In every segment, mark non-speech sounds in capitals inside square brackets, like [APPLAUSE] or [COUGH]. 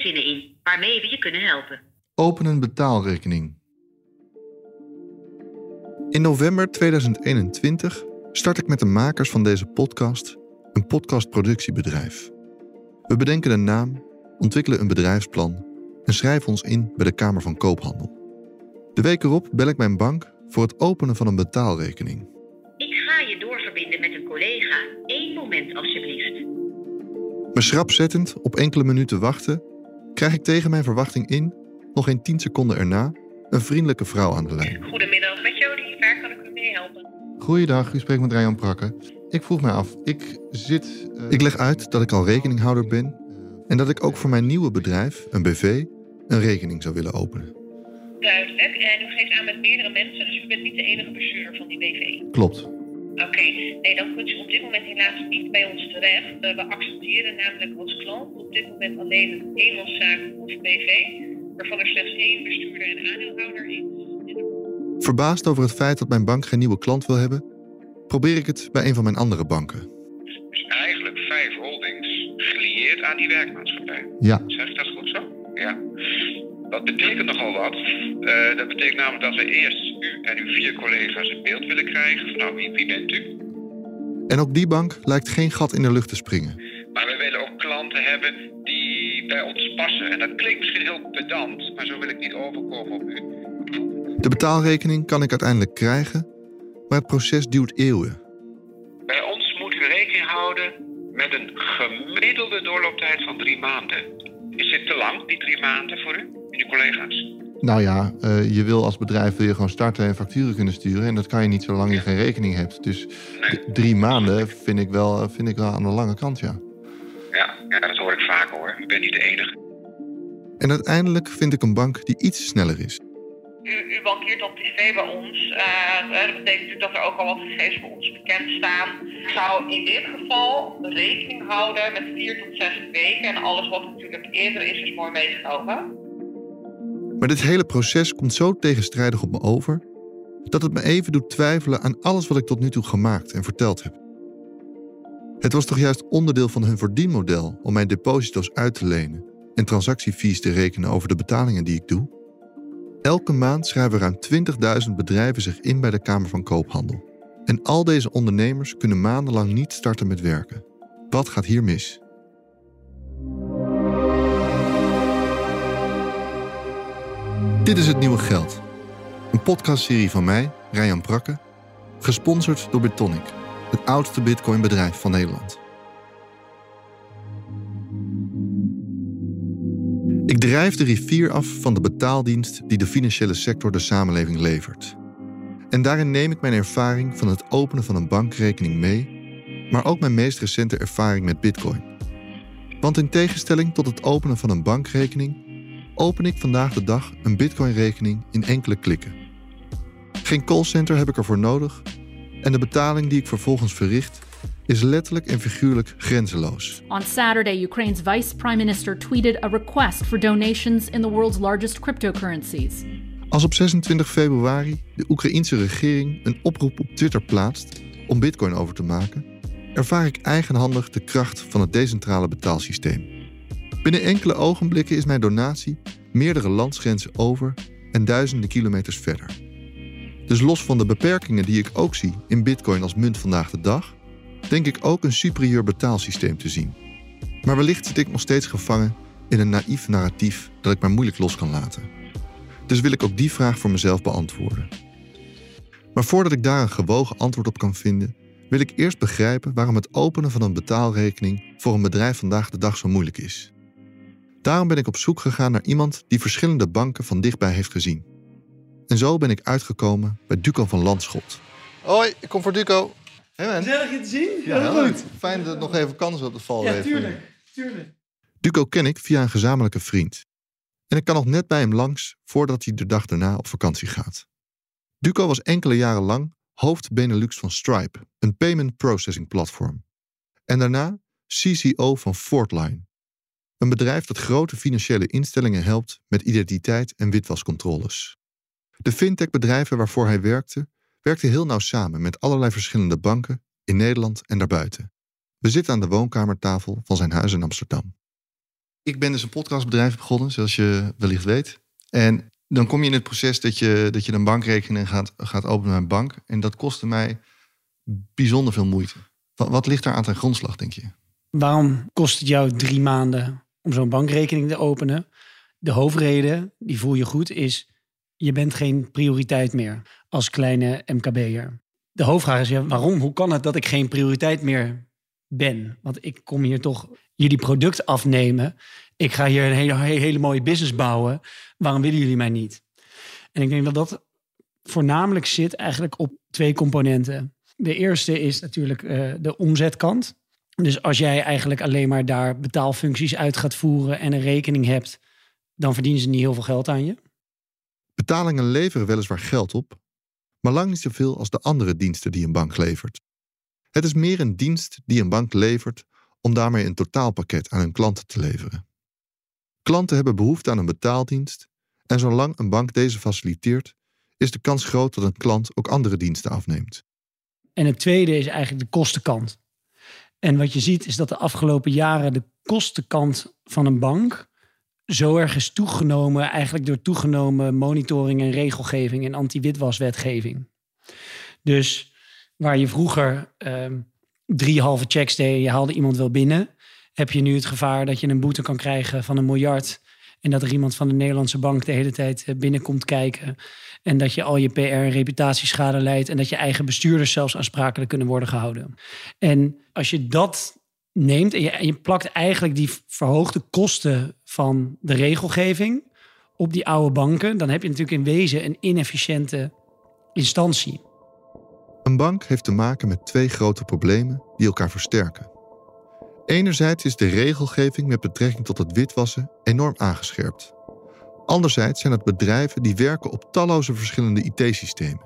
twee zinnen in waarmee we je kunnen helpen. Open een betaalrekening. In november 2021 start ik met de makers van deze podcast een podcastproductiebedrijf. We bedenken een naam, ontwikkelen een bedrijfsplan en schrijven ons in bij de Kamer van Koophandel. De week erop bel ik mijn bank voor het openen van een betaalrekening. Ik ga je doorverbinden met een collega. Eén moment alsjeblieft. Me schrapzettend op enkele minuten wachten, krijg ik tegen mijn verwachting in, nog geen 10 seconden erna, een vriendelijke vrouw aan de lijn. Goedemiddag, met Jodie. Waar kan ik u mee helpen? Goeiedag, u spreekt met Ryan Prakke. Ik vroeg mij af, ik zit... Ik leg uit dat ik al rekeninghouder ben en dat ik ook voor mijn nieuwe bedrijf, een BV, een rekening zou willen openen. Duidelijk. En u geeft aan met meerdere mensen, dus u bent niet de enige bestuurder van die BV. Klopt. Oké, nee, dan kunt u op dit moment helaas niet bij ons terecht. Eh, we accepteren namelijk als klant op dit moment alleen een eenmanszaak of BV, waarvan er slechts één bestuurder en aandeelhouder is. Verbaasd over het feit dat mijn bank geen nieuwe klant wil hebben, probeer ik het bij een van mijn andere banken. Dus eigenlijk vijf holdings gelieerd aan die werkmaatschappij. Ja, Zeg ik dat goed zo? Ja. Dat betekent nogal wat. Eh, dat betekent namelijk dat we eerst u en uw vier collega's een beeld willen krijgen van nou, wie, wie bent u? en ook die bank lijkt geen gat in de lucht te springen. Maar we willen ook klanten hebben die bij ons passen. En dat klinkt misschien heel pedant, maar zo wil ik niet overkomen op u. De betaalrekening kan ik uiteindelijk krijgen, maar het proces duurt eeuwen. Bij ons moet u rekening houden met een gemiddelde doorlooptijd van drie maanden. Is dit te lang, die drie maanden voor u en collega's? Nou ja, eh, je wil als bedrijf wil je gewoon starten en facturen kunnen sturen. En dat kan je niet zolang je geen rekening hebt. Dus Nee. drie maanden vind ik, wel, vind ik wel aan de lange kant, ja. Ja, ja, dat hoor ik vaak hoor. U bent niet de enige. En uiteindelijk vind ik een bank die iets sneller is. U, u bankiert al privé bij ons. Eh, dat betekent natuurlijk dat er ook al wat gegevens voor ons bekend staan. Ik zou in dit geval rekening houden met vier tot zes weken. En alles wat natuurlijk eerder is, is mooi meegenomen. Maar dit hele proces komt zo tegenstrijdig op me over dat het me even doet twijfelen aan alles wat ik tot nu toe gemaakt en verteld heb. Het was toch juist onderdeel van hun verdienmodel om mijn deposito's uit te lenen en transactiefees te rekenen over de betalingen die ik doe? Elke maand schrijven ruim 20.000 bedrijven zich in bij de Kamer van Koophandel. En al deze ondernemers kunnen maandenlang niet starten met werken. Wat gaat hier mis? Dit is Het Nieuwe Geld. Een podcastserie van mij, Ryan Prakke, gesponsord door Bitonic, het oudste bitcoinbedrijf van Nederland. Ik drijf de rivier af van de betaaldienst die de financiële sector de samenleving levert. En daarin neem ik mijn ervaring van het openen van een bankrekening mee, maar ook mijn meest recente ervaring met bitcoin. Want in tegenstelling tot het openen van een bankrekening open ik vandaag de dag een Bitcoin-rekening in enkele klikken. Geen callcenter heb ik ervoor nodig en de betaling die ik vervolgens verricht is letterlijk en figuurlijk grenzeloos. On Saturday, Ukraine's vice prime minister tweeted a request for donations in the world's largest cryptocurrencies. Als op 26 februari de Oekraïense regering een oproep op Twitter plaatst om Bitcoin over te maken, ervaar ik eigenhandig de kracht van het decentrale betaalsysteem. Binnen enkele ogenblikken is mijn donatie meerdere landsgrenzen over en duizenden kilometers verder. Dus los van de beperkingen die ik ook zie in Bitcoin als munt vandaag de dag, denk ik ook een superieur betaalsysteem te zien. Maar wellicht zit ik nog steeds gevangen in een naïef narratief dat ik maar moeilijk los kan laten. Dus wil ik ook die vraag voor mezelf beantwoorden. Maar voordat ik daar een gewogen antwoord op kan vinden, wil ik eerst begrijpen waarom het openen van een betaalrekening voor een bedrijf vandaag de dag zo moeilijk is. Daarom ben ik op zoek gegaan naar iemand die verschillende banken van dichtbij heeft gezien. En zo ben ik uitgekomen bij Duco van Landschot. Hoi, ik kom voor Duco. Hey man. Gezellig je te zien. Ja, heel goed. Fijn dat het nog even kan zo op de val Ja, tuurlijk. tuurlijk. Duco ken ik via een gezamenlijke vriend. En ik kan nog net bij hem langs voordat hij de dag daarna op vakantie gaat. Duco was enkele jaren lang hoofd Benelux van Stripe, een payment processing platform. En daarna CCO van Fortline, een bedrijf dat grote financiële instellingen helpt met identiteit en witwascontroles. De fintech-bedrijven waarvoor hij werkte, werkten heel nauw samen met allerlei verschillende banken in Nederland en daarbuiten. We zitten aan de woonkamertafel van zijn huis in Amsterdam. Ik ben dus een podcastbedrijf begonnen, zoals je wellicht weet. En dan kom je in het proces dat je, dat je een bankrekening gaat, gaat openen bij een bank. En dat kostte mij bijzonder veel moeite. Wat, wat ligt daar aan ten grondslag, denk je? Waarom kost het jou drie maanden om zo'n bankrekening te openen? De hoofdreden, die voel je goed, is je bent geen prioriteit meer als kleine MKB'er. De hoofdvraag is, ja, waarom? Hoe kan het dat ik geen prioriteit meer ben? Want ik kom hier toch jullie product afnemen. Ik ga hier een hele, hele mooie business bouwen. Waarom willen jullie mij niet? En ik denk dat dat voornamelijk zit eigenlijk op twee componenten. De eerste is natuurlijk uh, de omzetkant. Dus als jij eigenlijk alleen maar daar betaalfuncties uit gaat voeren en een rekening hebt, dan verdienen ze niet heel veel geld aan je. Betalingen leveren weliswaar geld op, maar lang niet zoveel als de andere diensten die een bank levert. Het is meer een dienst die een bank levert om daarmee een totaalpakket aan hun klanten te leveren. Klanten hebben behoefte aan een betaaldienst en zolang een bank deze faciliteert, is de kans groot dat een klant ook andere diensten afneemt. En het tweede is eigenlijk de kostenkant. En wat je ziet is dat de afgelopen jaren de kostenkant van een bank zo erg is toegenomen, eigenlijk door toegenomen monitoring en regelgeving en anti-witwaswetgeving. Dus waar je vroeger ehm, drie halve checks deed, je haalde iemand wel binnen, heb je nu het gevaar dat je een boete kan krijgen van een miljard. En dat er iemand van de Nederlandse bank de hele tijd eh, binnenkomt kijken. En dat je al je PR en reputatieschade leidt. En dat je eigen bestuurders zelfs aansprakelijk kunnen worden gehouden. En als je dat neemt en je, en je plakt eigenlijk die verhoogde kosten van de regelgeving op die oude banken, dan heb je natuurlijk in wezen een inefficiënte instantie. Een bank heeft te maken met twee grote problemen die elkaar versterken. Enerzijds is de regelgeving met betrekking tot het witwassen enorm aangescherpt. Anderzijds zijn het bedrijven die werken op talloze verschillende IT-systemen,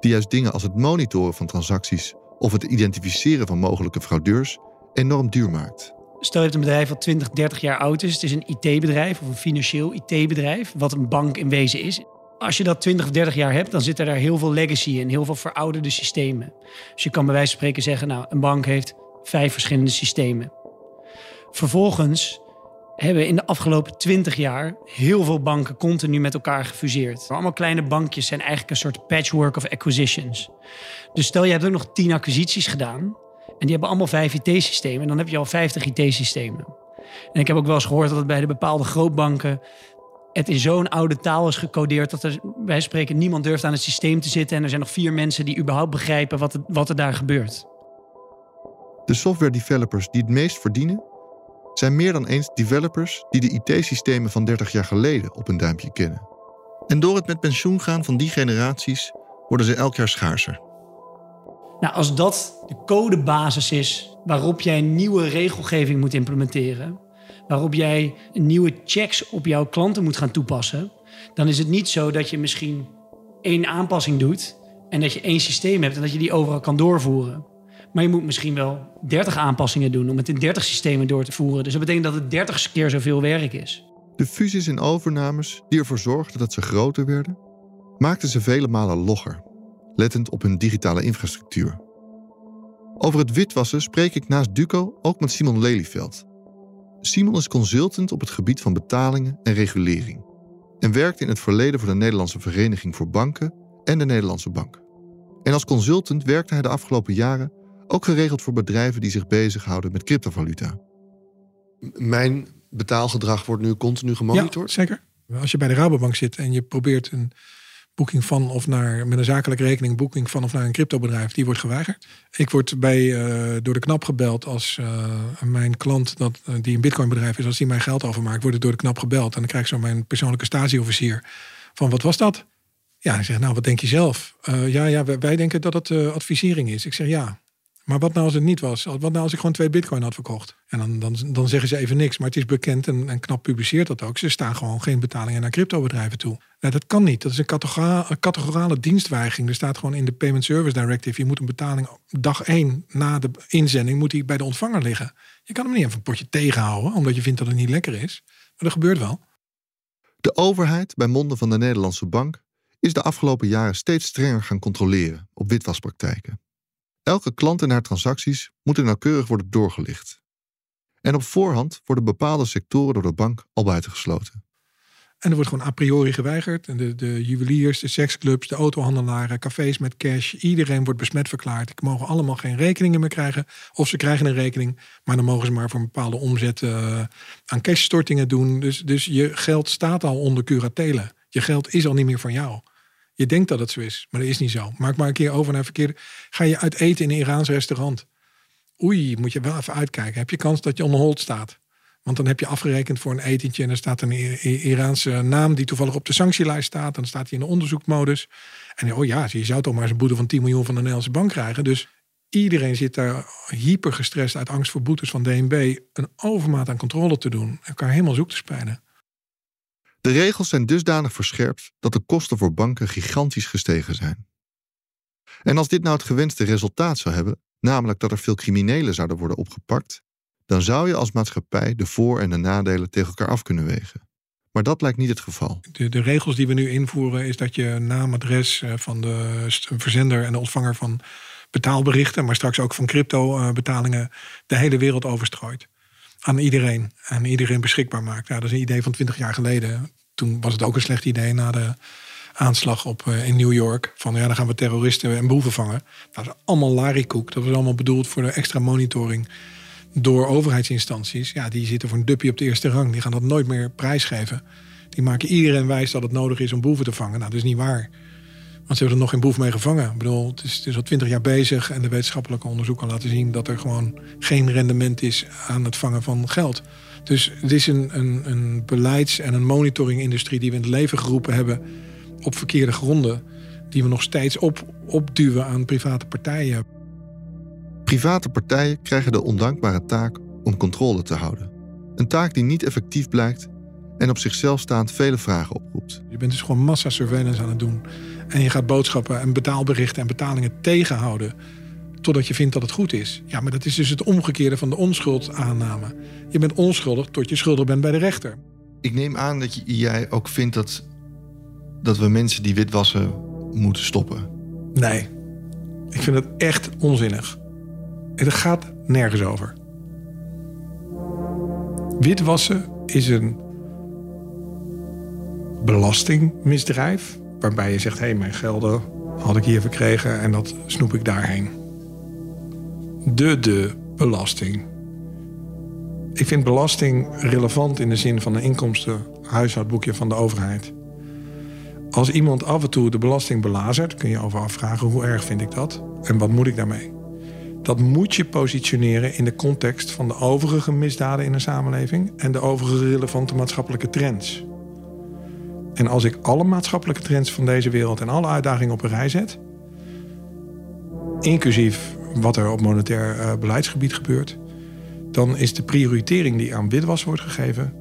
die juist dingen als het monitoren van transacties of het identificeren van mogelijke fraudeurs enorm duur maakt. Stel je hebt een bedrijf dat 20, 30 jaar oud is. Het is een IT-bedrijf of een financieel IT-bedrijf, wat een bank in wezen is. Als je dat 20 of 30 jaar hebt, dan zit er daar heel veel legacy in, heel veel verouderde systemen. Dus je kan bij wijze van spreken zeggen, nou, een bank heeft vijf verschillende systemen. Vervolgens hebben in de afgelopen 20 jaar heel veel banken continu met elkaar gefuseerd. Allemaal kleine bankjes zijn eigenlijk een soort patchwork of acquisitions. Dus stel je hebt ook nog 10 acquisities gedaan en die hebben allemaal vijf IT-systemen en dan heb je al 50 IT-systemen. En ik heb ook wel eens gehoord dat het bij de bepaalde grootbanken het in zo'n oude taal is gecodeerd dat er, wij spreken, niemand durft aan het systeem te zitten en er zijn nog vier mensen die überhaupt begrijpen wat, wat er daar gebeurt. De software developers die het meest verdienen, zijn meer dan eens developers die de IT-systemen van 30 jaar geleden op een duimpje kennen. En door het met pensioen gaan van die generaties worden ze elk jaar schaarser. Nou, als dat de codebasis is waarop jij nieuwe regelgeving moet implementeren, waarop jij nieuwe checks op jouw klanten moet gaan toepassen, dan is het niet zo dat je misschien één aanpassing doet en dat je één systeem hebt en dat je die overal kan doorvoeren. Maar je moet misschien wel 30 aanpassingen doen om het in 30 systemen door te voeren. Dus dat betekent dat het 30 keer zoveel werk is. De fusies en overnames die ervoor zorgden dat ze groter werden, maakten ze vele malen logger, lettend op hun digitale infrastructuur. Over het witwassen spreek ik naast Duco ook met Simon Lelyveld. Simon is consultant op het gebied van betalingen en regulering en werkte in het verleden voor de Nederlandse Vereniging voor Banken en de Nederlandse Bank. En als consultant werkte hij de afgelopen jaren ook geregeld voor bedrijven die zich bezighouden met cryptovaluta. Mijn betaalgedrag wordt nu continu gemonitord? Ja, zeker. Als je bij de Rabobank zit en je probeert een boeking van of naar met een zakelijke rekening boeking van of naar een cryptobedrijf, die wordt geweigerd. Ik word bij, uh, door de knap gebeld als uh, mijn klant dat, uh, die een bitcoinbedrijf is, als die mijn geld overmaakt, wordt het door de knap gebeld. En dan krijg ik zo mijn persoonlijke statieofficier van wat was dat? Ja, ik zeg nou wat denk je zelf? ja, ja, wij, wij denken dat het advisering is. Ik zeg ja, Maar wat nou als het niet was? Wat nou als ik gewoon twee bitcoin had verkocht? En dan, dan, dan zeggen ze even niks. Maar het is bekend en, en knap publiceert dat ook. Ze staan gewoon geen betalingen naar cryptobedrijven toe. Nou, dat kan niet. Dat is een, categorale, categorale dienstweigering. Er staat gewoon in de Payment Service Directive... je moet een betaling dag één na de inzending... moet die bij de ontvanger liggen. Je kan hem niet even een potje tegenhouden... omdat je vindt dat het niet lekker is. Maar dat gebeurt wel. De overheid, bij monden van de Nederlandse bank... is de afgelopen jaren steeds strenger gaan controleren op witwaspraktijken. Elke klant en haar transacties moeten nauwkeurig worden doorgelicht. En op voorhand worden bepaalde sectoren door de bank al buitengesloten. En er wordt gewoon a priori geweigerd. En de, de juweliers, de seksclubs, de autohandelaren, cafés met cash. Iedereen wordt besmet verklaard. Die mogen allemaal geen rekeningen meer krijgen. Of ze krijgen een rekening, maar dan mogen ze maar voor een bepaalde omzet uh, aan cashstortingen doen. Dus, dus je geld staat al onder curatelen. Je geld is al niet meer van jou. Je denkt dat het zo is, maar dat is niet zo. Maak maar een keer over naar verkeerde. Ga je uit eten in een Iraans restaurant? Oei, moet je wel even uitkijken. Heb je kans dat je on hold staat? Want dan heb je afgerekend voor een etentje en er staat een Iraanse naam die toevallig op de sanctielijst staat. Dan staat hij in de onderzoekmodus. En oh ja, je zou toch maar eens een boete van 10 miljoen van de Nederlandse bank krijgen. Dus iedereen zit daar hyper gestrest uit angst voor boetes van DNB. Een overmaat aan controle te doen. Elkaar helemaal zoek te spijnen. De regels zijn dusdanig verscherpt dat de kosten voor banken gigantisch gestegen zijn. En als dit nou het gewenste resultaat zou hebben, namelijk dat er veel criminelen zouden worden opgepakt, dan zou je als maatschappij de voor- en de nadelen tegen elkaar af kunnen wegen. Maar dat lijkt niet het geval. De, regels die we nu invoeren is dat je naam, adres eh, van de verzender en de ontvanger van betaalberichten, maar straks ook van crypto-betalingen, de hele wereld overstrooit. Aan iedereen. En iedereen beschikbaar maakt. Ja, dat is een idee van 20 jaar geleden. Toen was het ook een slecht idee na de aanslag op, uh, in New York. Van ja, dan gaan we terroristen en boeven vangen. Dat is allemaal larikoek. Dat was allemaal bedoeld voor de extra monitoring door overheidsinstanties. Ja, die zitten voor een duppie op de eerste rang. Die gaan dat nooit meer prijsgeven. Die maken iedereen wijs dat het nodig is om boeven te vangen. Nou, dat is niet waar. Want ze hebben er nog geen boef mee gevangen. Ik bedoel, het is, het is al twintig jaar bezig en de wetenschappelijke onderzoek kan laten zien dat er gewoon geen rendement is aan het vangen van geld. Dus het is een, een, een beleids- en een monitoringindustrie die we in het leven geroepen hebben op verkeerde gronden. Die we nog steeds op, opduwen aan private partijen. Private partijen krijgen de ondankbare taak om controle te houden. Een taak die niet effectief blijkt en op zichzelf staand vele vragen oproept. Je bent dus gewoon massa surveillance aan het doen. En je gaat boodschappen en betaalberichten en betalingen tegenhouden. Totdat je vindt dat het goed is. Ja, maar dat is dus het omgekeerde van de onschuldaanname. Je bent onschuldig tot je schuldig bent bij de rechter. Ik neem aan dat jij ook vindt dat, dat we mensen die witwassen moeten stoppen. Nee, ik vind het echt onzinnig. Het gaat nergens over. Witwassen is een belastingmisdrijf. Waarbij je zegt, hé, hey, mijn gelden had ik hier verkregen en dat snoep ik daarheen. De de belasting. Ik vind belasting relevant in de zin van een inkomstenhuishoudboekje van de overheid. Als iemand af en toe de belasting belazert, kun je over afvragen hoe erg vind ik dat en wat moet ik daarmee. Dat moet je positioneren in de context van de overige misdaden in een samenleving en de overige relevante maatschappelijke trends. En als ik alle maatschappelijke trends van deze wereld en alle uitdagingen op een rij zet, inclusief wat er op monetair uh, beleidsgebied gebeurt, dan is de prioritering die aan witwas wordt gegeven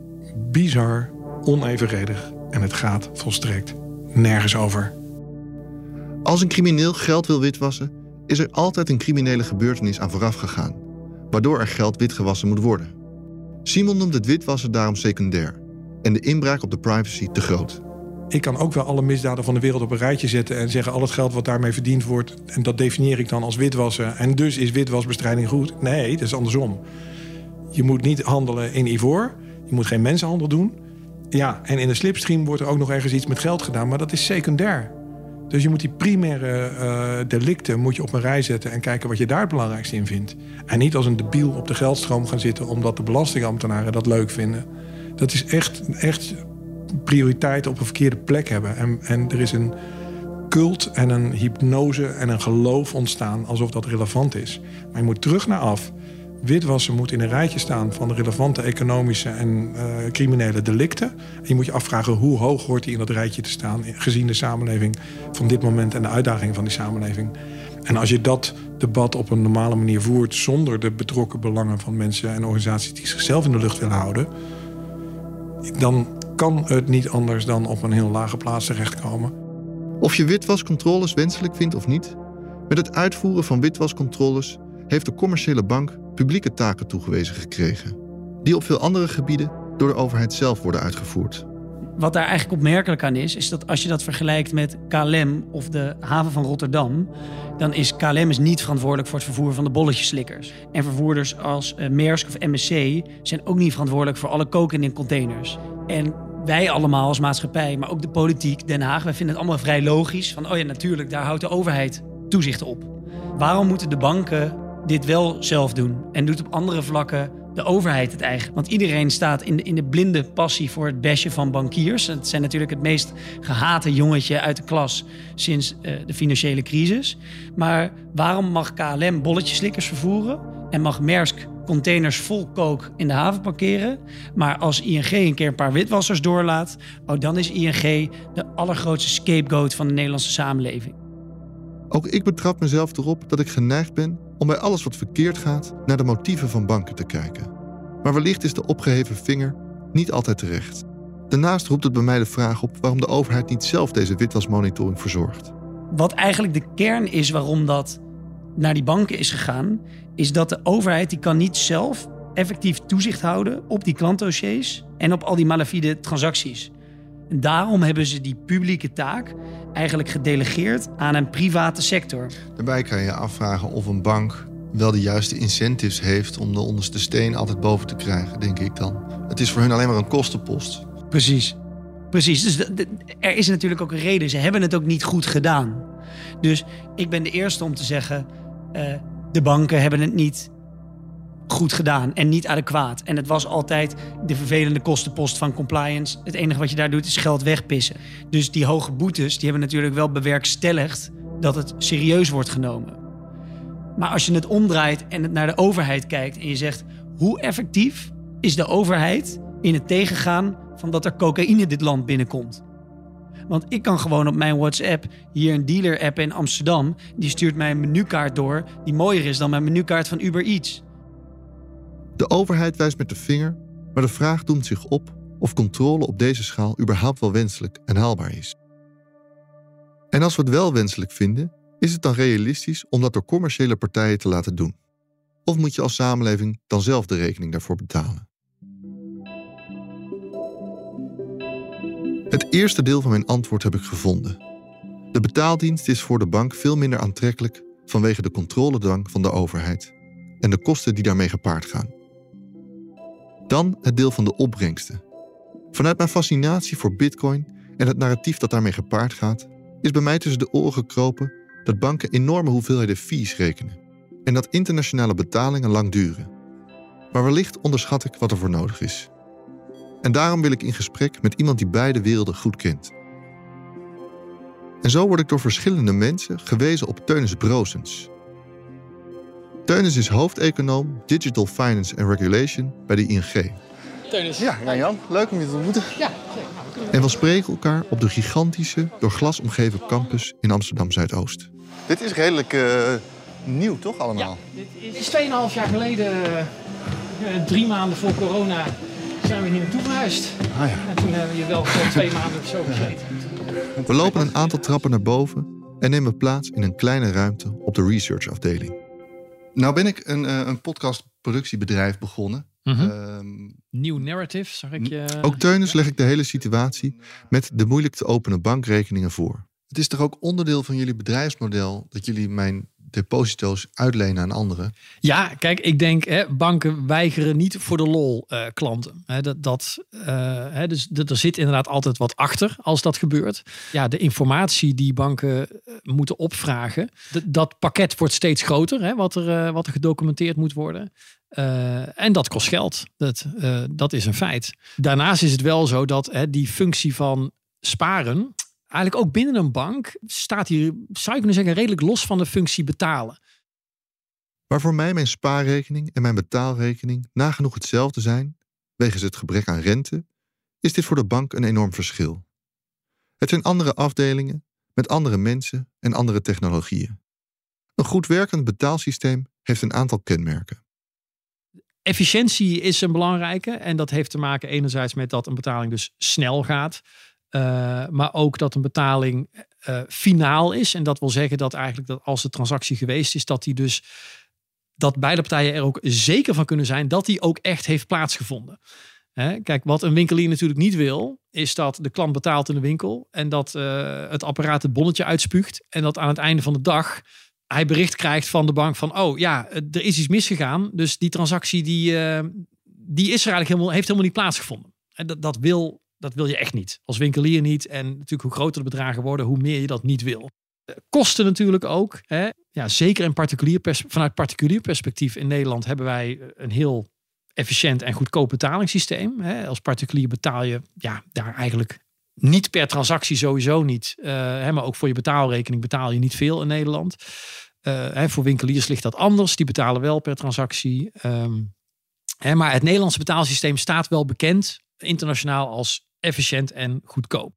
bizar, onevenredig en het gaat volstrekt nergens over. Als een crimineel geld wil witwassen, is er altijd een criminele gebeurtenis aan vooraf gegaan, waardoor er geld witgewassen moet worden. Simon noemt het witwassen daarom secundair en de inbraak op de privacy te groot. Ik kan ook wel alle misdaden van de wereld op een rijtje zetten en zeggen al het geld wat daarmee verdiend wordt, en dat definieer ik dan als witwassen. En dus is witwasbestrijding goed. Nee, dat is andersom. Je moet niet handelen in ivoor. Je moet geen mensenhandel doen. Ja, en in de slipstream wordt er ook nog ergens iets met geld gedaan, maar dat is secundair. Dus je moet die primaire uh, delicten moet je op een rij zetten en kijken wat je daar het belangrijkste in vindt. En niet als een debiel op de geldstroom gaan zitten omdat de belastingambtenaren dat leuk vinden. Dat is echt, echt prioriteit op een verkeerde plek hebben. En, en er is een cult en een hypnose en een geloof ontstaan alsof dat relevant is. Maar je moet terug naar af. Witwassen moet in een rijtje staan van de relevante economische en uh, criminele delicten. En je moet je afvragen hoe hoog hoort die in dat rijtje te staan, gezien de samenleving van dit moment en de uitdagingen van die samenleving. En als je dat debat op een normale manier voert zonder de betrokken belangen van mensen en organisaties die zichzelf in de lucht willen houden, dan kan het niet anders dan op een heel lage plaats terechtkomen. Of je witwascontroles wenselijk vindt of niet, met het uitvoeren van witwascontroles heeft de commerciële bank publieke taken toegewezen gekregen, die op veel andere gebieden door de overheid zelf worden uitgevoerd. Wat daar eigenlijk opmerkelijk aan is, is dat als je dat vergelijkt met KLM of de haven van Rotterdam, dan is KLM is niet verantwoordelijk voor het vervoer van de bolletjeslikkers. En vervoerders als uh, Maersk of MSC zijn ook niet verantwoordelijk voor alle koken in containers. En wij allemaal als maatschappij, maar ook de politiek, Den Haag, wij vinden het allemaal vrij logisch. Van, oh ja, natuurlijk, daar houdt de overheid toezicht op. Waarom moeten de banken dit wel zelf doen en doet op andere vlakken de overheid het eigenlijk? Want iedereen staat in de, in de blinde passie voor het besje van bankiers. Het zijn natuurlijk het meest gehate jongetje uit de klas sinds uh, de financiële crisis. Maar waarom mag KLM bolletjeslikkers vervoeren en mag Maersk containers vol kook in de haven parkeren. Maar als ING een keer een paar witwassers doorlaat, oh, dan is ING de allergrootste scapegoat van de Nederlandse samenleving. Ook ik betrap mezelf erop dat ik geneigd ben om bij alles wat verkeerd gaat naar de motieven van banken te kijken. Maar wellicht is de opgeheven vinger niet altijd terecht. Daarnaast roept het bij mij de vraag op waarom de overheid niet zelf deze witwasmonitoring verzorgt. Wat eigenlijk de kern is waarom dat naar die banken is gegaan, is dat de overheid die kan niet zelf effectief toezicht houden op die klantdossiers en op al die malafide transacties. En daarom hebben ze die publieke taak eigenlijk gedelegeerd aan een private sector. Daarbij kan je afvragen of een bank wel de juiste incentives heeft om de onderste steen altijd boven te krijgen, denk ik dan. Het is voor hun alleen maar een kostenpost. Precies. Precies. Dus er is natuurlijk ook een reden. Ze hebben het ook niet goed gedaan. Dus ik ben de eerste om te zeggen: uh, de banken hebben het niet goed gedaan en niet adequaat. En het was altijd de vervelende kostenpost van compliance. Het enige wat je daar doet is geld wegpissen. Dus die hoge boetes die hebben natuurlijk wel bewerkstelligd dat het serieus wordt genomen. Maar als je het omdraait en het naar de overheid kijkt en je zegt hoe effectief is de overheid in het tegengaan van dat er cocaïne dit land binnenkomt? Want ik kan gewoon op mijn WhatsApp hier een dealer-app in Amsterdam. Die stuurt mij een menukaart door die mooier is dan mijn menukaart van Uber Eats. De overheid wijst met de vinger, maar de vraag doemt zich op of controle op deze schaal überhaupt wel wenselijk en haalbaar is. En als we het wel wenselijk vinden, is het dan realistisch om dat door commerciële partijen te laten doen? Of moet je als samenleving dan zelf de rekening daarvoor betalen? Eerste deel van mijn antwoord heb ik gevonden. De betaaldienst is voor de bank veel minder aantrekkelijk vanwege de controledwang van de overheid en de kosten die daarmee gepaard gaan. Dan het deel van de opbrengsten. Vanuit mijn fascinatie voor Bitcoin en het narratief dat daarmee gepaard gaat, is bij mij tussen de oren gekropen dat banken enorme hoeveelheden fees rekenen en dat internationale betalingen lang duren. Maar wellicht onderschat ik wat er voor nodig is. En daarom wil ik in gesprek met iemand die beide werelden goed kent. En zo word ik door verschillende mensen gewezen op Teunis Brozens. Teunis is hoofdeconoom Digital Finance and Regulation bij de ING. Teunis. Ja, Jan, leuk om je te ontmoeten. Ja, En we spreken elkaar op de gigantische, door glas omgeven campus in Amsterdam Zuidoost. Dit is redelijk uh, nieuw, toch allemaal? Ja, dit is 2,5 jaar geleden, uh, drie maanden voor corona, zijn we hier naartoe verhuisd. Ah, ja. En toen hebben we hier wel voor twee maanden of zo gezeten. We lopen een aantal trappen naar boven en nemen plaats in een kleine ruimte op de researchafdeling. Nou ben ik een, uh, een podcastproductiebedrijf begonnen. Mm -hmm. Nieuw narrative, zag ik je. Ook Teunis leg ik de hele situatie met de moeilijk te openen bankrekeningen voor. Het is toch ook onderdeel van jullie bedrijfsmodel dat jullie mijn deposito's uitlenen aan anderen? Ja, kijk, ik denk hè, banken weigeren niet voor de lol uh, klanten. Hè, dat, dat, uh, hè, dus dat, er zit inderdaad altijd wat achter als dat gebeurt. Ja, de informatie die banken uh, moeten opvragen, dat pakket wordt steeds groter, hè, wat, er, wat er gedocumenteerd moet worden. en dat kost geld. Dat, dat is een feit. Daarnaast is het wel zo dat hè, die functie van sparen eigenlijk ook binnen een bank staat hier, zou je kunnen zeggen, redelijk los van de functie betalen. Waar voor mij mijn spaarrekening en mijn betaalrekening nagenoeg hetzelfde zijn, wegens het gebrek aan rente, is dit voor de bank een enorm verschil. Het zijn andere afdelingen met andere mensen en andere technologieën. Een goed werkend betaalsysteem heeft een aantal kenmerken. Efficiëntie is een belangrijke. En dat heeft te maken enerzijds met dat een betaling dus snel gaat. Uh, maar ook dat een betaling uh, finaal is. En dat wil zeggen dat eigenlijk dat als de transactie geweest is, dat die dus dat beide partijen er ook zeker van kunnen zijn dat die ook echt heeft plaatsgevonden. Hè? Kijk, wat een winkelier natuurlijk niet wil, is dat de klant betaalt in de winkel en dat uh, het apparaat het bonnetje uitspuugt en dat aan het einde van de dag hij bericht krijgt van de bank van, oh ja, er is iets misgegaan, dus die transactie die, die is er eigenlijk helemaal, heeft helemaal niet plaatsgevonden. En dat, dat, wil, dat wil je echt niet. Als winkelier niet. En natuurlijk hoe groter de bedragen worden, hoe meer je dat niet wil. Kosten natuurlijk ook. Hè? Ja, zeker in particulier vanuit particulier perspectief in Nederland hebben wij een heel efficiënt en goedkoop betalingssysteem. Hè? Als particulier betaal je ja, daar eigenlijk niet per transactie sowieso niet. Uh, hè, maar ook voor je betaalrekening betaal je niet veel in Nederland. Uh, hè, voor winkeliers ligt dat anders. Die betalen wel per transactie. Um, hè, maar het Nederlandse betaalsysteem staat wel bekend internationaal als efficiënt en goedkoop.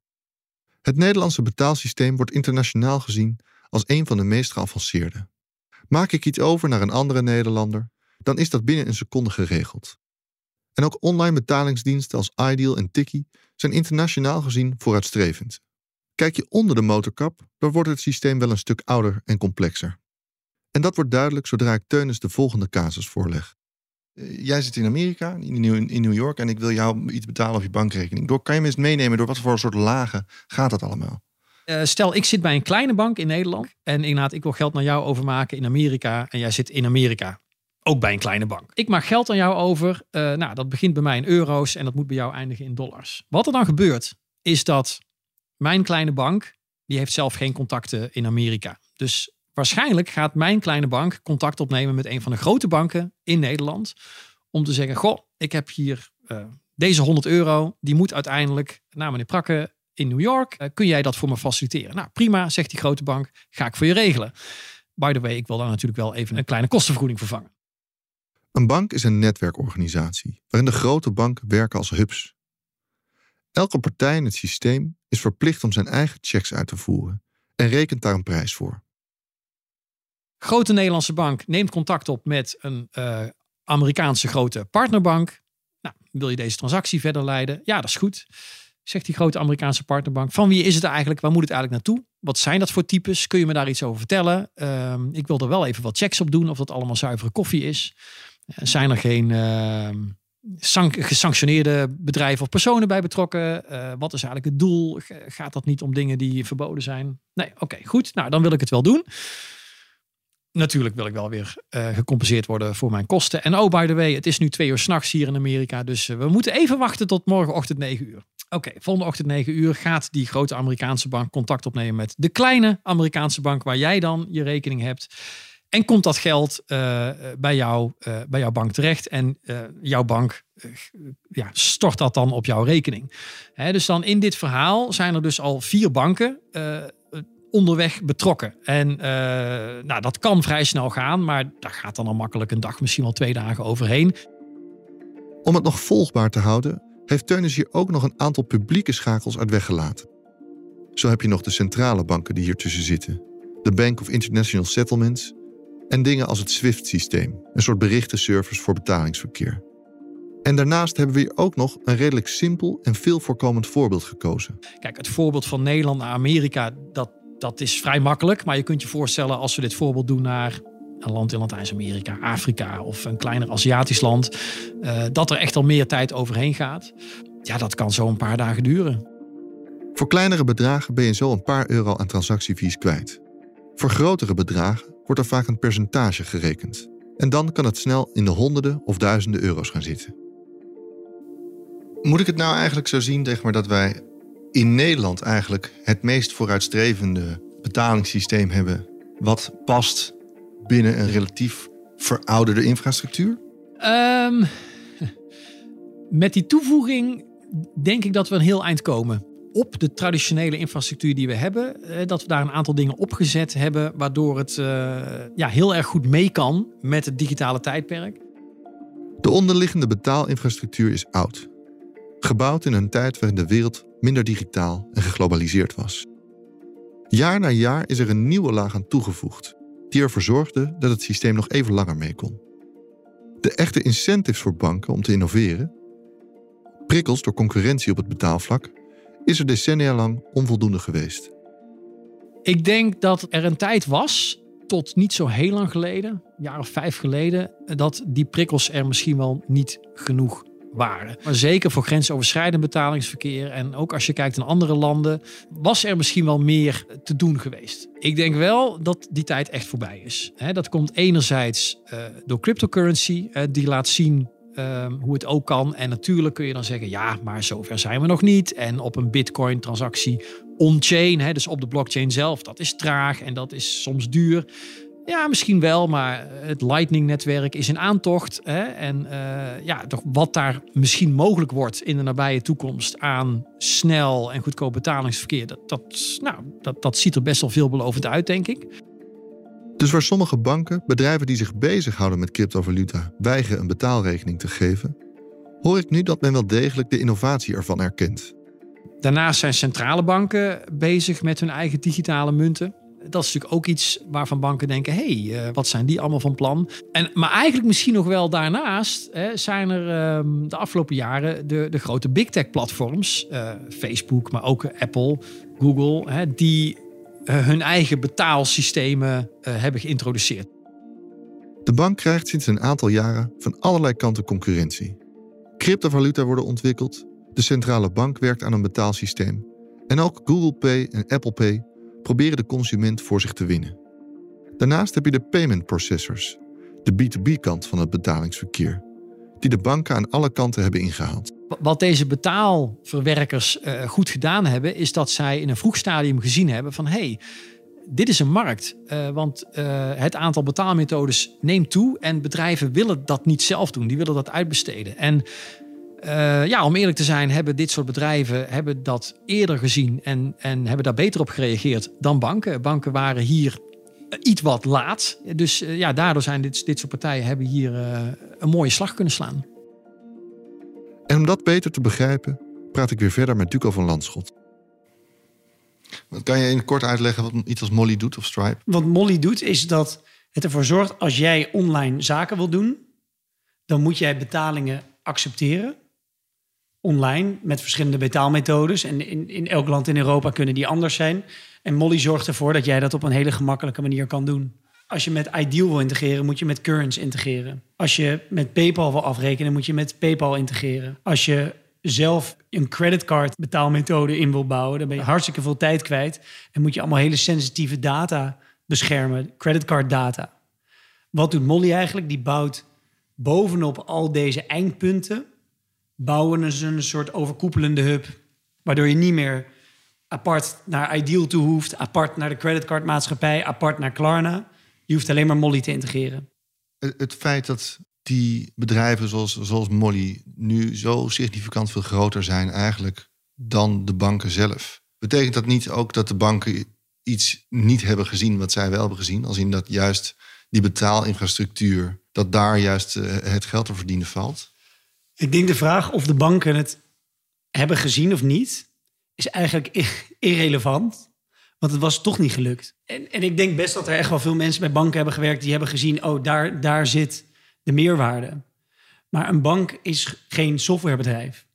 Het Nederlandse betaalsysteem wordt internationaal gezien als een van de meest geavanceerde. Maak ik iets over naar een andere Nederlander, dan is dat binnen een seconde geregeld. En ook online betalingsdiensten als Ideal en Tiki zijn internationaal gezien vooruitstrevend. Kijk je onder de motorkap, dan wordt het systeem wel een stuk ouder en complexer. En dat wordt duidelijk zodra ik Teunis de volgende casus voorleg. Eh, jij zit in Amerika, in New York, en ik wil jou iets betalen op je bankrekening. Door, kan je me eens meenemen door wat voor soort lagen gaat dat allemaal? Uh, stel, ik zit bij een kleine bank in Nederland en inderdaad, ik wil geld naar jou overmaken in Amerika en jij zit in Amerika. Ook bij een kleine bank. Ik maak geld aan jou over. Uh, nou, dat begint bij mij in euro's en dat moet bij jou eindigen in dollars. Wat er dan gebeurt, is dat mijn kleine bank, die heeft zelf geen contacten in Amerika. Dus waarschijnlijk gaat mijn kleine bank contact opnemen met een van de grote banken in Nederland. Om te zeggen, goh, ik heb hier uh, deze 100 euro. Die moet uiteindelijk naar meneer Prakke in New York. Uh, kun jij dat voor me faciliteren? Nou, prima, zegt die grote bank. Ga ik voor je regelen. By the way, ik wil daar natuurlijk wel even een kleine kostenvergoeding vervangen. Een bank is een netwerkorganisatie waarin de grote banken werken als hubs. Elke partij in het systeem is verplicht om zijn eigen checks uit te voeren en rekent daar een prijs voor. Grote Nederlandse bank neemt contact op met een uh, Amerikaanse grote partnerbank. Nou, wil je deze transactie verder leiden? Ja, dat is goed. Zegt die grote Amerikaanse partnerbank. Van wie is het eigenlijk? Waar moet het eigenlijk naartoe? Wat zijn dat voor types? Kun je me daar iets over vertellen? Uh, ik wil er wel even wat checks op doen of dat allemaal zuivere koffie is. Zijn er geen uh, gesanctioneerde bedrijven of personen bij betrokken? Uh, wat is eigenlijk het doel? Gaat dat niet om dingen die verboden zijn? Nee, oké, goed. Nou, dan wil ik het wel doen. Natuurlijk wil ik wel weer uh, gecompenseerd worden voor mijn kosten. En oh, by the way, het is nu twee uur s'nachts hier in Amerika. Dus we moeten even wachten tot morgenochtend 9 uur. Oké, volgende ochtend 9 uur gaat die grote Amerikaanse bank contact opnemen met de kleine Amerikaanse bank waar jij dan je rekening hebt. En komt dat geld uh, bij, jou, uh, bij jouw bank terecht en jouw bank ja, stort dat dan op jouw rekening. Hè, dus dan in dit verhaal zijn er dus al vier banken onderweg betrokken. En nou, dat kan vrij snel gaan, maar daar gaat dan al makkelijk een dag, misschien wel twee dagen overheen. Om het nog volgbaar te houden, heeft Teunis hier ook nog een aantal publieke schakels uit weggelaten. Zo heb je nog de centrale banken die hier tussen zitten, de Bank of International Settlements en dingen als het SWIFT-systeem, een soort berichtenservice voor betalingsverkeer. En daarnaast hebben we hier ook nog een redelijk simpel en veel voorkomend voorbeeld gekozen. Kijk, het voorbeeld van Nederland naar Amerika, dat, dat is vrij makkelijk. Maar je kunt je voorstellen als we dit voorbeeld doen naar een land in Latijns-Amerika, Afrika of een kleiner Aziatisch land, uh, dat er echt al meer tijd overheen gaat. Ja, dat kan zo een paar dagen duren. Voor kleinere bedragen ben je zo een paar euro aan transactiefees kwijt. Voor grotere bedragen wordt er vaak een percentage gerekend. En dan kan het snel in de honderden of duizenden euro's gaan zitten. Moet ik het nou eigenlijk zo zien zeg maar, dat wij in Nederland eigenlijk het meest vooruitstrevende betalingssysteem hebben wat past binnen een relatief verouderde infrastructuur? Um, met die toevoeging denk ik dat we een heel eind komen op de traditionele infrastructuur die we hebben, eh, dat we daar een aantal dingen opgezet hebben, waardoor het uh, ja, heel erg goed mee kan met het digitale tijdperk. De onderliggende betaalinfrastructuur is oud. Gebouwd in een tijd waarin de wereld minder digitaal en geglobaliseerd was. Jaar na jaar is er een nieuwe laag aan toegevoegd. die ervoor zorgde dat het systeem nog even langer mee kon. De echte incentives voor banken om te innoveren, prikkels door concurrentie op het betaalvlak, is er decennia lang onvoldoende geweest. Ik denk dat er een tijd was, tot niet zo heel lang geleden, een jaar of vijf geleden, dat die prikkels er misschien wel niet genoeg Maar zeker voor grensoverschrijdend betalingsverkeer en ook als je kijkt naar andere landen, was er misschien wel meer te doen geweest. Ik denk wel dat die tijd echt voorbij is. dat komt enerzijds uh, door cryptocurrency, uh, die laat zien ehm, hoe het ook kan. En natuurlijk kun je dan zeggen, ja, maar zover zijn we nog niet. En op een bitcoin-transactie on-chain, dus op de blockchain zelf, dat is traag en dat is soms duur. Ja, misschien wel, maar het Lightning-netwerk is in aantocht. Hè? En uh, ja, toch wat daar misschien mogelijk wordt in de nabije toekomst aan snel en goedkoop betalingsverkeer, dat, dat, nou, dat, dat ziet er best wel veelbelovend uit, denk ik. Dus waar sommige banken, bedrijven die zich bezighouden met cryptovaluta, weigeren een betaalrekening te geven, hoor ik nu dat men wel degelijk de innovatie ervan erkent. Daarnaast zijn centrale banken bezig met hun eigen digitale munten dat is natuurlijk ook iets waarvan banken denken: hé, hey, uh, wat zijn die allemaal van plan? En, maar eigenlijk misschien nog wel daarnaast hè, zijn er um, de afgelopen jaren de, de grote big tech platforms, uh, Facebook, maar ook Apple, Google, hè, die uh, hun eigen betaalsystemen hebben geïntroduceerd. De bank krijgt sinds een aantal jaren van allerlei kanten concurrentie. Cryptovaluta worden ontwikkeld, de centrale bank werkt aan een betaalsysteem. En ook Google Pay en Apple Pay proberen de consument voor zich te winnen. Daarnaast heb je de payment processors, de B2B-kant van het betalingsverkeer, die de banken aan alle kanten hebben ingehaald. Wat deze betaalverwerkers uh, goed gedaan hebben, is dat zij in een vroeg stadium gezien hebben van hey, dit is een markt, uh, want uh, het aantal betaalmethodes neemt toe en bedrijven willen dat niet zelf doen, die willen dat uitbesteden. En uh, ja, om eerlijk te zijn, hebben dit soort bedrijven hebben dat eerder gezien en, en hebben daar beter op gereageerd dan banken. Banken waren hier iets wat laat. Dus uh, ja, daardoor zijn dit, dit soort partijen hebben hier uh, een mooie slag kunnen slaan. En om dat beter te begrijpen, praat ik weer verder met Duco van Landschot. Wat kan je in kort uitleggen wat iets als Molly doet of Stripe? Wat Molly doet is dat het ervoor zorgt als jij online zaken wil doen, dan moet jij betalingen accepteren online met verschillende betaalmethodes. En in, in elk land in Europa kunnen die anders zijn. En Molly zorgt ervoor dat jij dat op een hele gemakkelijke manier kan doen. Als je met Ideal wil integreren, moet je met Currents integreren. Als je met PayPal wil afrekenen, moet je met PayPal integreren. Als je zelf een creditcard betaalmethode in wil bouwen, dan ben je hartstikke veel tijd kwijt. En moet je allemaal hele sensitieve data beschermen, creditcard data. Wat doet Molly eigenlijk? Die bouwt bovenop al deze eindpunten bouwen ze een soort overkoepelende hub. Waardoor je niet meer apart naar Ideal toe hoeft, apart naar de creditcardmaatschappij, apart naar Klarna. Je hoeft alleen maar Molly te integreren. Het feit dat die bedrijven zoals, zoals Molly nu zo significant veel groter zijn eigenlijk dan de banken zelf. Betekent dat niet ook dat de banken iets niet hebben gezien wat zij wel hebben gezien? Als in dat juist die betaalinfrastructuur, dat daar juist eh, het geld te verdienen valt? Ik denk de vraag of de banken het hebben gezien of niet, is eigenlijk irrelevant. Want het was toch niet gelukt. En, en ik denk best dat er echt wel veel mensen bij banken hebben gewerkt die hebben gezien, oh, daar, daar zit de meerwaarde. Maar een bank is geen softwarebedrijf.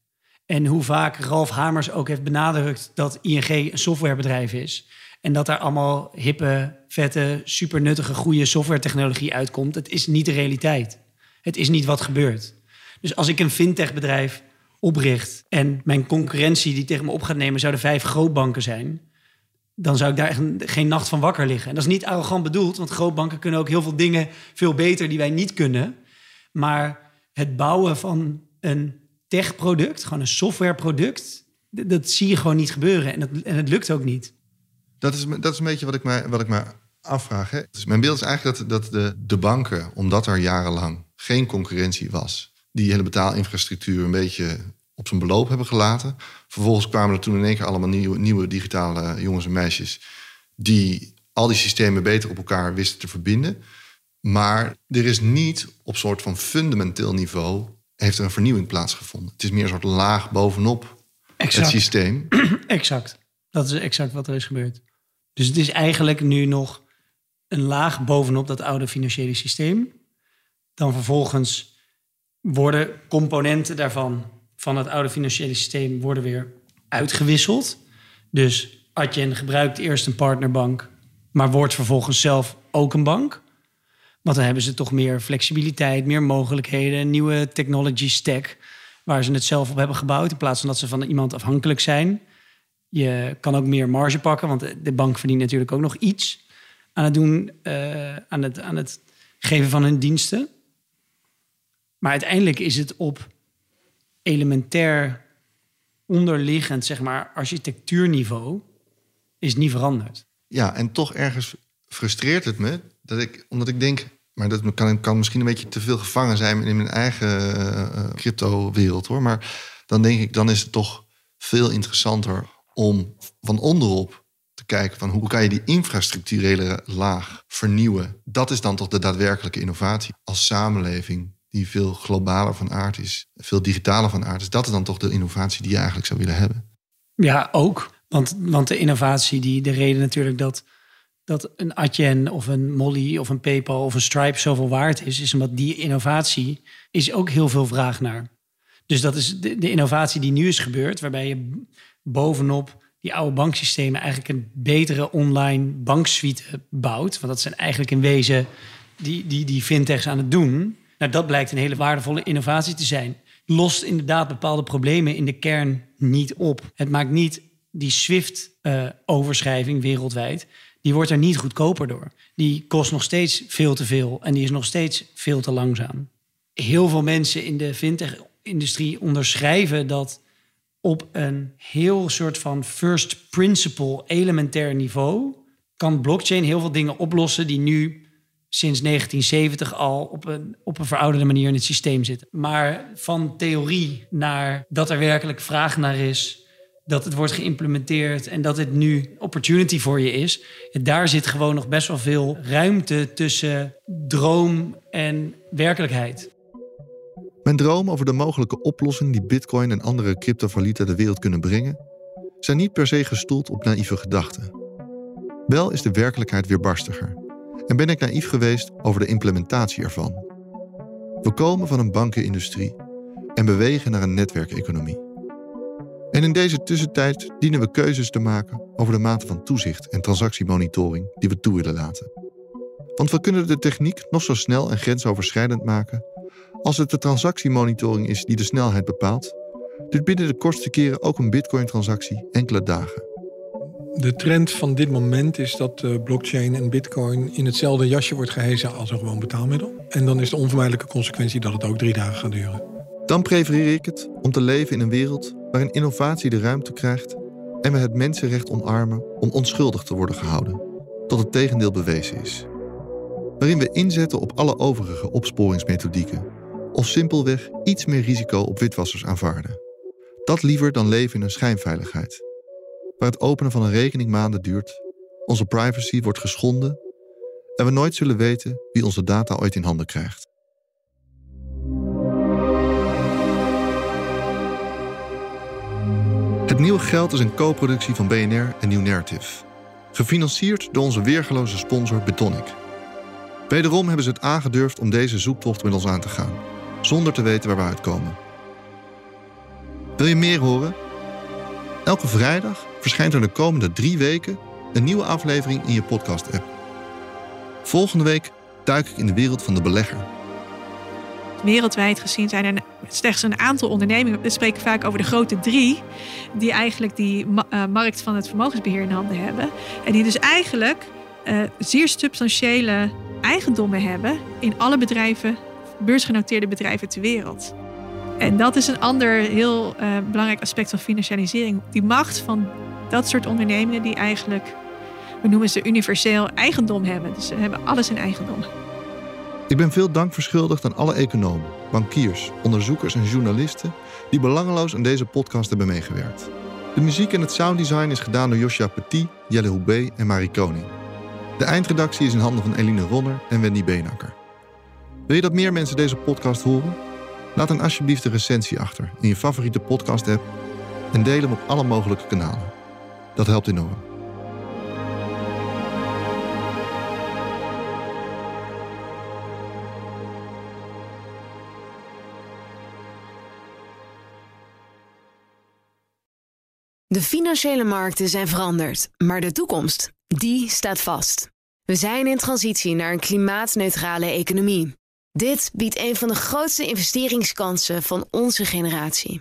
En hoe vaak Ralf Hamers ook heeft benadrukt dat ING een softwarebedrijf is. En dat daar allemaal hippe, vette, supernuttige, goede softwaretechnologie uitkomt. Het is niet de realiteit. Het is niet wat gebeurt. Dus als ik een fintech-bedrijf opricht en mijn concurrentie die tegen me op gaat nemen zouden vijf grootbanken zijn, dan zou ik daar geen nacht van wakker liggen. En dat is niet arrogant bedoeld, want grootbanken kunnen ook heel veel dingen veel beter die wij niet kunnen. Maar het bouwen van een tech-product, gewoon een softwareproduct, dat zie je gewoon niet gebeuren. En, en het lukt ook niet. Dat is, dat is een beetje wat ik me, wat ik me afvraag. Hè? Dus mijn beeld is eigenlijk dat, dat de, de banken, omdat er jarenlang geen concurrentie was, die hele betaalinfrastructuur een beetje op zijn beloop hebben gelaten. Vervolgens kwamen er toen in één keer allemaal nieuwe, nieuwe digitale jongens en meisjes die al die systemen beter op elkaar wisten te verbinden. Maar er is niet op soort van fundamenteel niveau heeft er een vernieuwing plaatsgevonden. Het is meer een soort laag bovenop exact. het systeem. [CLEARS THROAT] exact. Dat is exact wat er is gebeurd. Dus het is eigenlijk nu nog een laag bovenop dat oude financiële systeem. Dan vervolgens worden componenten daarvan, van het oude financiële systeem, worden weer uitgewisseld. Dus Adyen gebruikt eerst een partnerbank, maar wordt vervolgens zelf ook een bank. Want dan hebben ze toch meer flexibiliteit, meer mogelijkheden, een nieuwe technology stack waar ze het zelf op hebben gebouwd in plaats van dat ze van iemand afhankelijk zijn. Je kan ook meer marge pakken, want de bank verdient natuurlijk ook nog iets aan het doen, uh, aan, het, aan het geven van hun diensten. Maar uiteindelijk is het op elementair onderliggend, zeg maar, architectuurniveau, is niet veranderd. Ja, en toch ergens frustreert het me dat ik, omdat ik denk, maar dat kan, kan misschien een beetje te veel gevangen zijn in mijn eigen uh, crypto-wereld hoor. Maar dan denk ik, dan is het toch veel interessanter om van onderop te kijken van hoe kan je die infrastructurele laag vernieuwen. Dat is dan toch de daadwerkelijke innovatie als samenleving die veel globaler van aard is, veel digitaler van aard is. Dat is dan toch de innovatie die je eigenlijk zou willen hebben. Ja, ook. Want, want de innovatie, die, de reden natuurlijk dat, dat een Adyen of een Molly of een PayPal of een Stripe zoveel waard is, is omdat die innovatie is ook heel veel vraag naar. Dus dat is de, de innovatie die nu is gebeurd, waarbij je bovenop die oude banksystemen eigenlijk een betere online banksuite bouwt. Want dat zijn eigenlijk in wezen die, die, die fintechs aan het doen. Nou, dat blijkt een hele waardevolle innovatie te zijn. Lost inderdaad bepaalde problemen in de kern niet op. Het maakt niet die SWIFT-overschrijving wereldwijd, die wordt er niet goedkoper door. Die kost nog steeds veel te veel en die is nog steeds veel te langzaam. Heel veel mensen in de fintech-industrie onderschrijven dat op een heel soort van first principle elementair niveau kan blockchain heel veel dingen oplossen die nu sinds 1970 al op een, op een verouderde manier in het systeem zitten. Maar van theorie naar dat er werkelijk vraag naar is, dat het wordt geïmplementeerd en dat het nu opportunity voor je is. Daar zit gewoon nog best wel veel ruimte tussen droom en werkelijkheid. Mijn droom over de mogelijke oplossing die Bitcoin en andere cryptovaluta de wereld kunnen brengen, zijn niet per se gestoeld op naïeve gedachten. Wel is de werkelijkheid weerbarstiger en ben ik naïef geweest over de implementatie ervan. We komen van een bankenindustrie en bewegen naar een netwerkeconomie. En in deze tussentijd dienen we keuzes te maken over de mate van toezicht en transactiemonitoring die we toe willen laten. Want we kunnen de techniek nog zo snel en grensoverschrijdend maken als het de transactiemonitoring is die de snelheid bepaalt. Dit binnen de kortste keren ook een Bitcoin-transactie enkele dagen. De trend van dit moment is dat uh, blockchain en Bitcoin in hetzelfde jasje wordt gehezen als een gewoon betaalmiddel. En dan is de onvermijdelijke consequentie dat het ook drie dagen gaat duren. Dan prefereer ik het om te leven in een wereld waarin innovatie de ruimte krijgt en we het mensenrecht omarmen om onschuldig te worden gehouden, tot het tegendeel bewezen is. Waarin we inzetten op alle overige opsporingsmethodieken of simpelweg iets meer risico op witwassers aanvaarden. Dat liever dan leven in een schijnveiligheid, waar het openen van een rekening maanden duurt, onze privacy wordt geschonden en we nooit zullen weten wie onze data ooit in handen krijgt. Het nieuwe geld is een co-productie van BNR en New Narrative. Gefinancierd door onze weergeloze sponsor Betonic. Wederom hebben ze het aangedurfd om deze zoektocht met ons aan te gaan, zonder te weten waar we uitkomen. Wil je meer horen? Elke vrijdag verschijnt er de komende drie weken een nieuwe aflevering in je podcast-app. Volgende week duik ik in de wereld van de belegger Wereldwijd gezien zijn er slechts een aantal ondernemingen. We spreken vaak over de grote drie, die eigenlijk die uh, markt van het vermogensbeheer in handen hebben. En die dus eigenlijk uh, zeer substantiële eigendommen hebben in alle bedrijven, beursgenoteerde bedrijven ter wereld. En dat is een ander heel uh, belangrijk aspect van financialisering. Die macht van dat soort ondernemingen die eigenlijk, we noemen ze universeel eigendom hebben. Dus ze hebben alles in eigendom. Ik ben veel dank verschuldigd aan alle economen, bankiers, onderzoekers en journalisten die belangeloos aan deze podcast hebben meegewerkt. De muziek en het sounddesign is gedaan door Joshua Petit, Jelle Houbé en Marie Koning. De eindredactie is in handen van Eline Ronner en Wendy Beenakker. Wil je dat meer mensen deze podcast horen? Laat dan alsjeblieft een recensie achter in je favoriete podcast-app en deel hem op alle mogelijke kanalen. Dat helpt enorm. De financiële markten zijn veranderd, maar de toekomst, die staat vast. We zijn in transitie naar een klimaatneutrale economie. Dit biedt een van de grootste investeringskansen van onze generatie.